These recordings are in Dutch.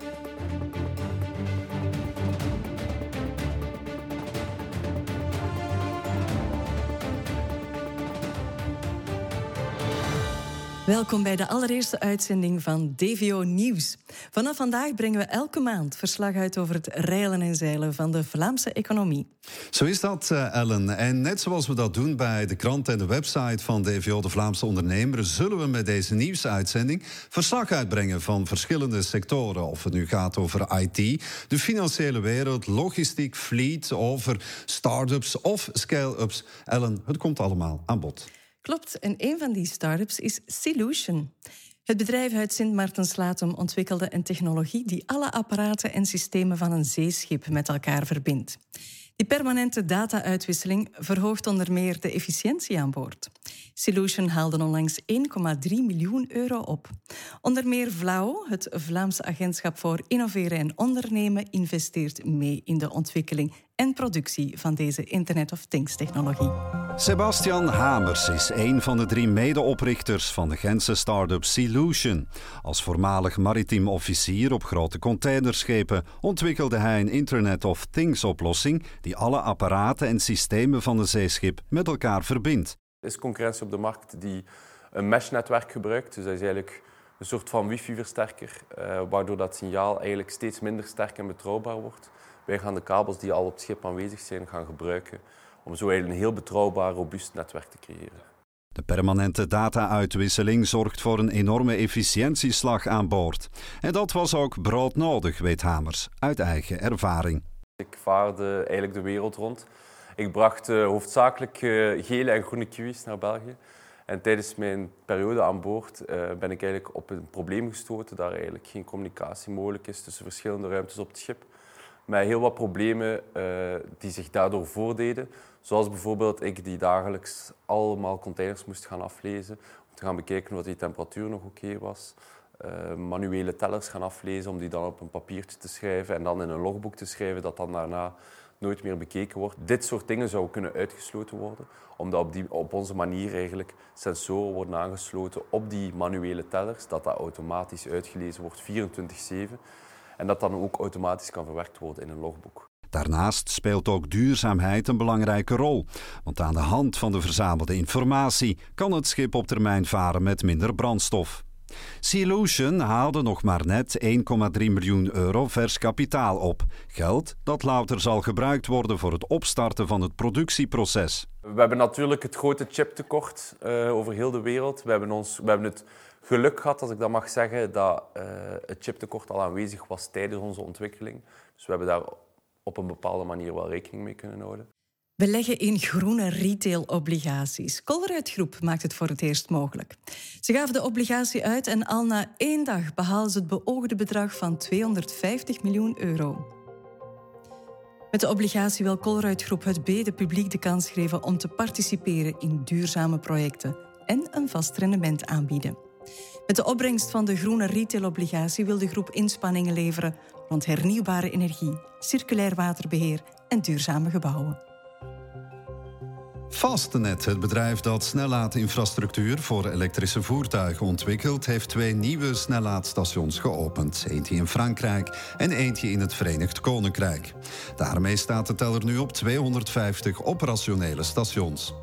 Thank you. Welkom bij de allereerste uitzending van DVO Nieuws. Vanaf vandaag brengen we elke maand verslag uit over het reilen en zeilen van de Vlaamse economie. Zo is dat, eh, Ellen. En net zoals we dat doen bij de krant en de website van DVO, de Vlaamse ondernemer, zullen we met deze nieuwsuitzending verslag uitbrengen van verschillende sectoren. Of het nu gaat over IT, de financiële wereld, logistiek, fleet, over start-ups of scale-ups. Ellen, het komt allemaal aan bod. Klopt, en een van die start-ups is Solution. Het bedrijf uit Sint Maartenslatum ontwikkelde een technologie die alle apparaten en systemen van een zeeschip met elkaar verbindt. Die permanente data-uitwisseling verhoogt onder meer de efficiëntie aan boord. Solution haalde onlangs 1,3 miljoen euro op. Onder meer Vlao, het Vlaamse agentschap voor innoveren en ondernemen, investeert mee in de ontwikkeling en productie van deze Internet of Things technologie. Sebastian Hamers is een van de drie medeoprichters van de Gentse start-up Solution. Als voormalig maritiem officier op grote containerschepen ontwikkelde hij een Internet of Things oplossing die alle apparaten en systemen van een zeeschip met elkaar verbindt. Is concurrentie op de markt die een mesh-netwerk gebruikt. Dus dat is eigenlijk een soort van wifi-versterker, eh, waardoor dat signaal eigenlijk steeds minder sterk en betrouwbaar wordt. Wij gaan de kabels die al op het schip aanwezig zijn gaan gebruiken om zo eigenlijk een heel betrouwbaar, robuust netwerk te creëren. De permanente data-uitwisseling zorgt voor een enorme efficiëntieslag aan boord. En dat was ook broodnodig, weet Hamers, uit eigen ervaring. Ik vaarde eigenlijk de wereld rond. Ik bracht uh, hoofdzakelijk uh, gele en groene kiwis naar België. En tijdens mijn periode aan boord uh, ben ik eigenlijk op een probleem gestoten dat er eigenlijk geen communicatie mogelijk is tussen verschillende ruimtes op het schip. Met heel wat problemen die zich daardoor voordeden. Zoals bijvoorbeeld ik die dagelijks allemaal containers moest gaan aflezen. Om te gaan bekijken wat die temperatuur nog oké was. Manuele tellers gaan aflezen om die dan op een papiertje te schrijven en dan in een logboek te schrijven dat dan daarna nooit meer bekeken wordt. Dit soort dingen zouden kunnen uitgesloten worden, omdat op, die, op onze manier eigenlijk sensoren worden aangesloten op die manuele tellers, dat dat automatisch uitgelezen wordt 24-7 en dat dan ook automatisch kan verwerkt worden in een logboek. Daarnaast speelt ook duurzaamheid een belangrijke rol, want aan de hand van de verzamelde informatie kan het schip op termijn varen met minder brandstof. Solution haalde nog maar net 1,3 miljoen euro vers kapitaal op. Geld dat later zal gebruikt worden voor het opstarten van het productieproces. We hebben natuurlijk het grote chiptekort uh, over heel de wereld. We hebben, ons, we hebben het geluk gehad, als ik dat mag zeggen, dat uh, het chiptekort al aanwezig was tijdens onze ontwikkeling. Dus we hebben daar op een bepaalde manier wel rekening mee kunnen houden. We leggen in groene retail-obligaties. Colruyt Groep maakt het voor het eerst mogelijk. Ze gaven de obligatie uit en al na één dag behalen ze het beoogde bedrag van 250 miljoen euro. Met de obligatie wil Colruyt Groep het brede publiek de kans geven om te participeren in duurzame projecten en een vast rendement aanbieden. Met de opbrengst van de groene retail-obligatie wil de groep inspanningen leveren rond hernieuwbare energie, circulair waterbeheer en duurzame gebouwen. Fastnet, het bedrijf dat snellaadinfrastructuur voor elektrische voertuigen ontwikkelt, heeft twee nieuwe snellaadstations geopend. Eentje in Frankrijk en eentje in het Verenigd Koninkrijk. Daarmee staat de teller nu op 250 operationele stations.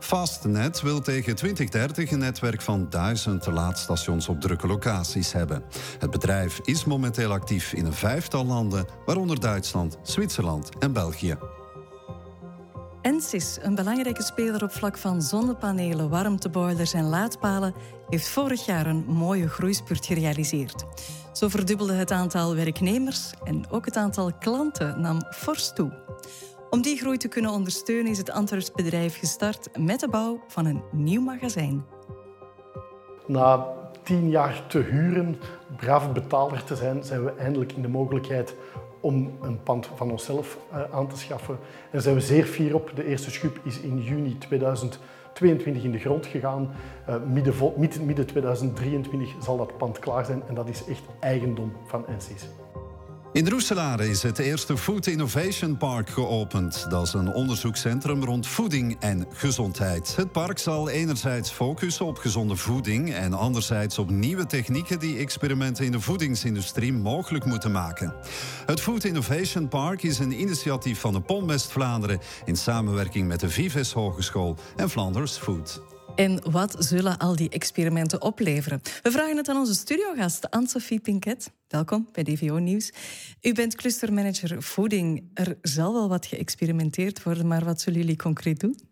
Fastnet wil tegen 2030 een netwerk van 1000 laadstations op drukke locaties hebben. Het bedrijf is momenteel actief in een vijftal landen, waaronder Duitsland, Zwitserland en België. Ensis, een belangrijke speler op vlak van zonnepanelen, warmteboilers en laadpalen, heeft vorig jaar een mooie groeispurt gerealiseerd. Zo verdubbelde het aantal werknemers en ook het aantal klanten nam fors toe. Om die groei te kunnen ondersteunen is het Antwerps bedrijf gestart met de bouw van een nieuw magazijn. Na tien jaar te huren, braaf betaler te zijn, zijn we eindelijk in de mogelijkheid om een pand van onszelf uh, aan te schaffen. Daar zijn we zeer fier op. De eerste schub is in juni 2022 in de grond gegaan. Uh, midden, midden, midden 2023 zal dat pand klaar zijn en dat is echt eigendom van NC's. In Roeselare is het eerste Food Innovation Park geopend. Dat is een onderzoekscentrum rond voeding en gezondheid. Het park zal enerzijds focussen op gezonde voeding en anderzijds op nieuwe technieken die experimenten in de voedingsindustrie mogelijk moeten maken. Het Food Innovation Park is een initiatief van de POM West-Vlaanderen in samenwerking met de Vives Hogeschool en Flanders Food. En wat zullen al die experimenten opleveren? We vragen het aan onze studiogast Anne-Sophie Pinket. Welkom bij DVO Nieuws. U bent clustermanager voeding. Er zal wel wat geëxperimenteerd worden, maar wat zullen jullie concreet doen?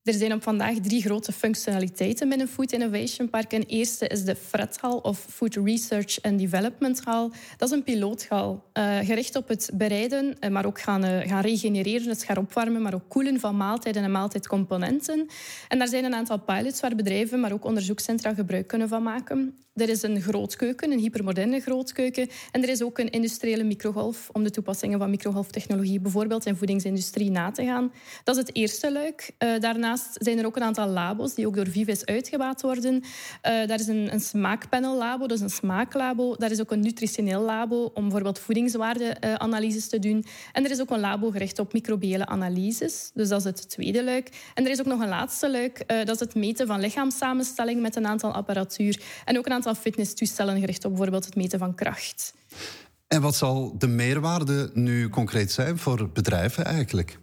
Er zijn op vandaag drie grote functionaliteiten binnen Food Innovation Park. Een eerste is de FRED-hal of Food Research and Development Hall. Dat is een piloothal, uh, gericht op het bereiden, uh, maar ook gaan, uh, gaan regenereren, het gaan opwarmen, maar ook koelen van maaltijden en maaltijdcomponenten. En daar zijn een aantal pilots waar bedrijven, maar ook onderzoekscentra gebruik kunnen van maken. Er is een grootkeuken, een hypermoderne grootkeuken. En er is ook een industriële microgolf om de toepassingen van microgolftechnologie bijvoorbeeld in voedingsindustrie na te gaan. Dat is het eerste luik. daarna Daarnaast zijn er ook een aantal labos die ook door Vives uitgebaat worden. Uh, daar is een, een smaakpanel-labo, dus een smaaklabo. Daar is ook een nutritioneel labo om bijvoorbeeld voedingswaardeanalyses te doen. En er is ook een labo gericht op microbiële analyses. Dus dat is het tweede luik. En er is ook nog een laatste luik. Uh, dat is het meten van lichaamssamenstelling met een aantal apparatuur. En ook een aantal fitnesstoestellen gericht op bijvoorbeeld het meten van kracht. En wat zal de meerwaarde nu concreet zijn voor bedrijven eigenlijk?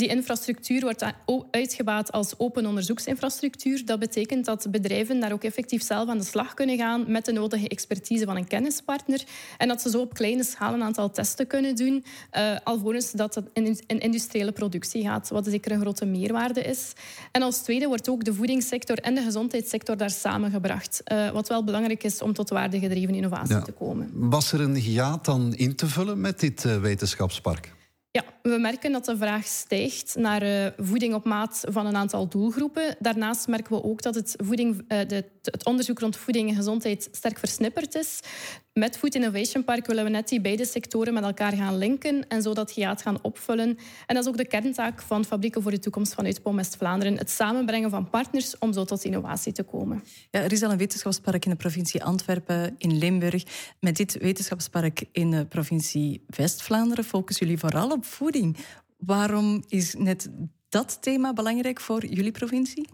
Die infrastructuur wordt uitgebaat als open onderzoeksinfrastructuur. Dat betekent dat bedrijven daar ook effectief zelf aan de slag kunnen gaan met de nodige expertise van een kennispartner. En dat ze zo op kleine schaal een aantal testen kunnen doen, uh, alvorens dat het in, in industriële productie gaat, wat zeker een grote meerwaarde is. En als tweede wordt ook de voedingssector en de gezondheidssector daar samengebracht. Uh, wat wel belangrijk is om tot waardegedreven innovatie ja. te komen. Was er een hiaat dan in te vullen met dit uh, wetenschapspark? Ja, we merken dat de vraag stijgt naar uh, voeding op maat van een aantal doelgroepen. Daarnaast merken we ook dat het, voeding, uh, de, het onderzoek rond voeding en gezondheid sterk versnipperd is. Met Food Innovation Park willen we net die beide sectoren met elkaar gaan linken en zo dat gaat gaan opvullen. En dat is ook de kerntaak van Fabrieken voor de Toekomst vanuit POM West-Vlaanderen. Het samenbrengen van partners om zo tot innovatie te komen. Ja, er is al een wetenschapspark in de provincie Antwerpen, in Limburg. Met dit wetenschapspark in de provincie West-Vlaanderen focussen jullie vooral op voeding. Waarom is net dat thema belangrijk voor jullie provincie?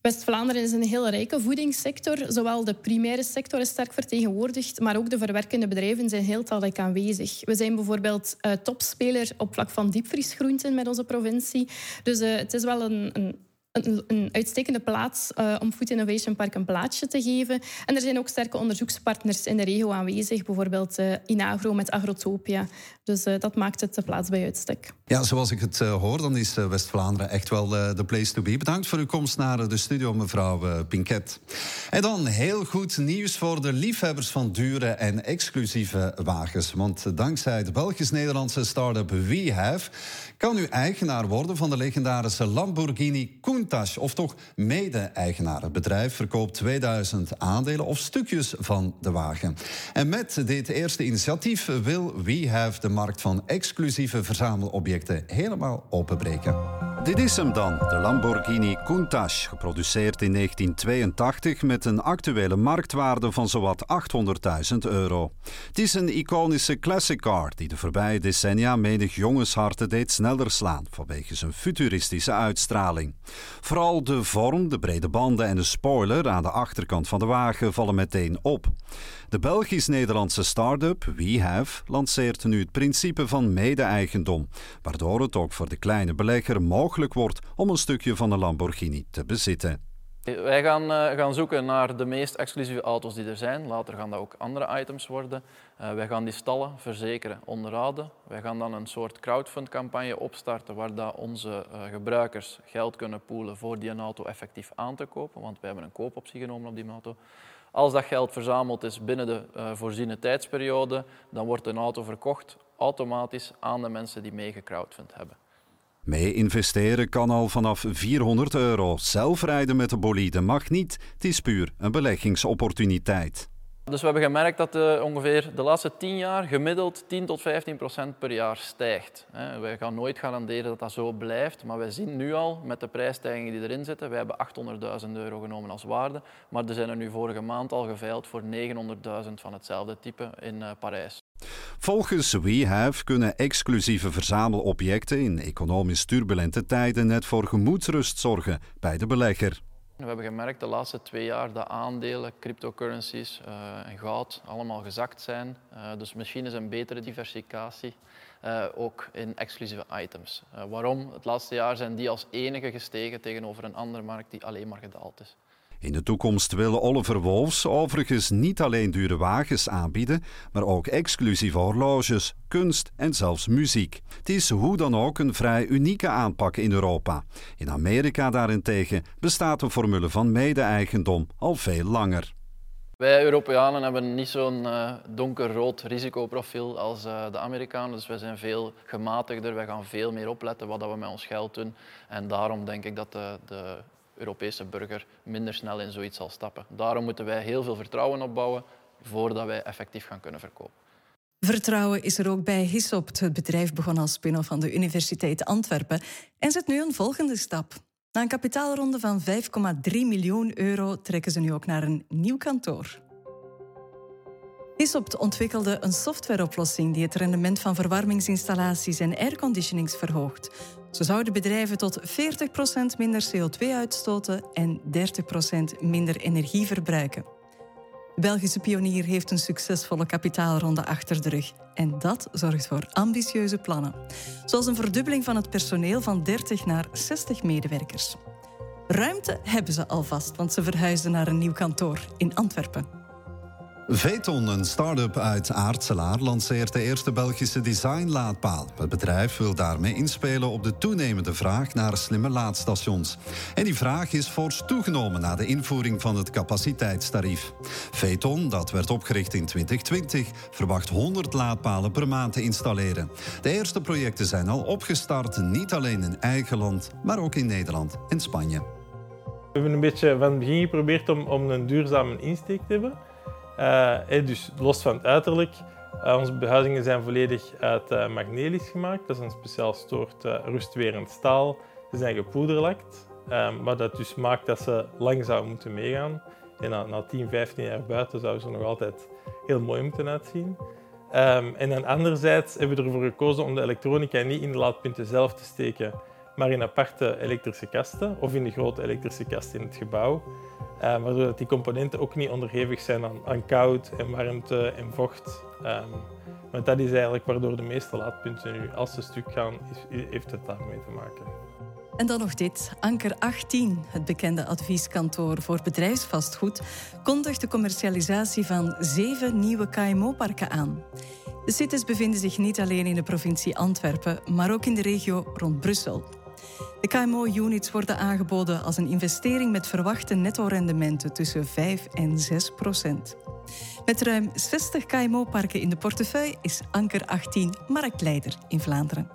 West-Vlaanderen is een heel rijke voedingssector. Zowel de primaire sector is sterk vertegenwoordigd, maar ook de verwerkende bedrijven zijn heel talrijk aanwezig. We zijn bijvoorbeeld uh, topspeler op vlak van diepvriesgroenten met onze provincie. Dus uh, het is wel een, een een, uitstekende plaats uh, om Food Innovation Park een plaatsje te geven. En er zijn ook sterke onderzoekspartners in de regio aanwezig, bijvoorbeeld uh, Inagro met Agrotopia. Dus uh, dat maakt het de plaats bij uitstek. Ja, zoals ik het hoor, dan is West-Vlaanderen echt wel de place to be. Bedankt voor uw komst naar de studio, mevrouw Pinket. En dan heel goed nieuws voor de liefhebbers van dure en exclusieve wagens. Want dankzij de Belgisch-Nederlandse start-up WeHave kan u eigenaar worden van de legendarische Lamborghini Countach, of toch mede-eigenaar. Het bedrijf verkoopt 2000 aandelen of stukjes van de wagen. En met dit eerste initiatief wil WeHave de markt van exclusieve verzamelobjecten helemaal openbreken. Dit is hem dan, de Lamborghini Countach, geproduceerd in 1982 met een actuele marktwaarde van zowat 800.000 euro. Het is een iconische classic car die de voorbije decennia menig jongensharten deed sneller slaan vanwege zijn futuristische uitstraling. Vooral de vorm, de brede banden en de spoiler aan de achterkant van de wagen vallen meteen op. De Belgisch-Nederlandse start-up WeHave lanceert nu het principe van mede-eigendom, waardoor het ook voor de kleine belegger mogelijk wordt om een stukje van een Lamborghini te bezitten. Wij gaan, uh, gaan zoeken naar de meest exclusieve auto's die er zijn. Later gaan dat ook andere items worden. Uh, wij gaan die stallen verzekeren, onderhouden. Wij gaan dan een soort crowdfund-campagne opstarten waar dat onze uh, gebruikers geld kunnen poelen voor die auto effectief aan te kopen. Want wij hebben een koopoptie genomen op die auto. Als dat geld verzameld is binnen de uh, voorziene tijdsperiode, dan wordt een auto verkocht automatisch aan de mensen die mee gecrowdfund hebben. Mee investeren kan al vanaf 400 euro. Zelf rijden met de bolide mag niet. Het is puur een beleggingsopportuniteit. Dus we hebben gemerkt dat de, ongeveer de laatste tien jaar gemiddeld 10 tot 15 procent per jaar stijgt. Wij gaan nooit garanderen dat dat zo blijft, maar wij zien nu al met de prijsstijgingen die erin zitten, wij hebben 800.000 euro genomen als waarde, maar er zijn er nu vorige maand al geveild voor 900.000 van hetzelfde type in uh, Parijs. Volgens WeHave kunnen exclusieve verzamelobjecten in economisch turbulente tijden net voor gemoedsrust zorgen bij de belegger. We hebben gemerkt de laatste twee jaar dat aandelen, cryptocurrencies uh, en goud allemaal gezakt zijn. Uh, dus misschien is een betere diversificatie, uh, ook in exclusieve items. waarom? Het laatste jaar zijn die als enige gestegen tegenover een andere markt die alleen maar gedaald is. In de toekomst wil Oliver Wolfs overigens niet alleen dure wagens aanbieden, maar ook exclusieve horloges, kunst en zelfs muziek. Het is hoe dan ook een vrij unieke aanpak in Europa. In Amerika daarentegen bestaat de formule van mede-eigendom al veel langer. Wij Europeanen hebben niet zo'n uh, donkerrood risicoprofiel als uh, de Amerikanen. Dus wij zijn veel gematigder, wij gaan veel meer opletten wat we met ons geld doen. En daarom denk ik dat de, de Europese burger minder snel in zoiets zal stappen. Daarom moeten wij heel veel vertrouwen opbouwen voordat wij effectief gaan kunnen verkopen. Vertrouwen is er ook bij Hisop. Het bedrijf begon als spin-off van de Universiteit Antwerpen en zet nu een volgende stap. Na een kapitaalronde van 5,3 miljoen euro trekken ze nu ook naar een nieuw kantoor. Hisop ontwikkelde een softwareoplossing die het rendement van verwarmingsinstallaties en airconditionings verhoogt. Zo zouden bedrijven tot 40% minder CO2 uitstoten en 30% minder energie verbruiken. De Belgische pionier heeft een succesvolle kapitaalronde achter de rug. En dat zorgt voor ambitieuze plannen. Zoals een verdubbeling van het personeel van 30 naar 60 medewerkers. Ruimte hebben ze alvast, want ze verhuizen naar een nieuw kantoor in Antwerpen. Veton, een start-up uit Aartselaar, lanceert de eerste Belgische designlaadpaal. Het bedrijf wil daarmee inspelen op de toenemende vraag naar slimme laadstations. En die vraag is fors toegenomen na de invoering van het capaciteitstarief. Veton, dat werd opgericht in 2020, verwacht 100 laadpalen per maand te installeren. De eerste projecten zijn al opgestart, niet alleen in eigen land, maar ook in Nederland en Spanje. We hebben een beetje van het begin geprobeerd om, om een duurzame insteek te hebben. Uh, dus los van het uiterlijk, uh, onze behuizingen zijn volledig uit uh, magnelisch gemaakt. Dat is een speciaal soort rustwerend staal. Ze zijn gepoederlakt, maar dat dus maakt dat ze lang zouden moeten meegaan. En na, na 10, 15 jaar buiten zouden ze nog altijd heel mooi moeten uitzien. Um, en dan anderzijds hebben we ervoor gekozen om de elektronica niet in de laadpunten zelf te steken, maar in aparte elektrische kasten of in de grote elektrische kasten in het gebouw. Uh, waardoor die componenten ook niet onderhevig zijn aan, aan koud en warmte en vocht. Um, maar dat is eigenlijk waardoor de meeste laadpunten nu, als ze stuk gaan, heeft het daarmee te maken. En dan nog dit. Anker 18, het bekende advieskantoor voor bedrijfsvastgoed, kondigt de commercialisatie van zeven nieuwe KMO-parken aan. De sites bevinden zich niet alleen in de provincie Antwerpen, maar ook in de regio rond Brussel. De KMO-units worden aangeboden als een investering met verwachte netto-rendementen tussen 5 en 6 procent. Met ruim 60 KMO-parken in de portefeuille is Anker 18 marktleider in Vlaanderen.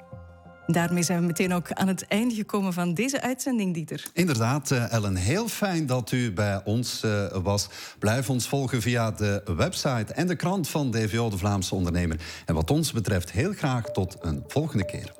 Daarmee zijn we meteen ook aan het einde gekomen van deze uitzending, Dieter. Inderdaad, eh, Ellen, heel fijn dat u bij ons eh, was. Blijf ons volgen via de website en de krant van DVO, de Vlaamse ondernemer. En wat ons betreft heel graag tot een volgende keer.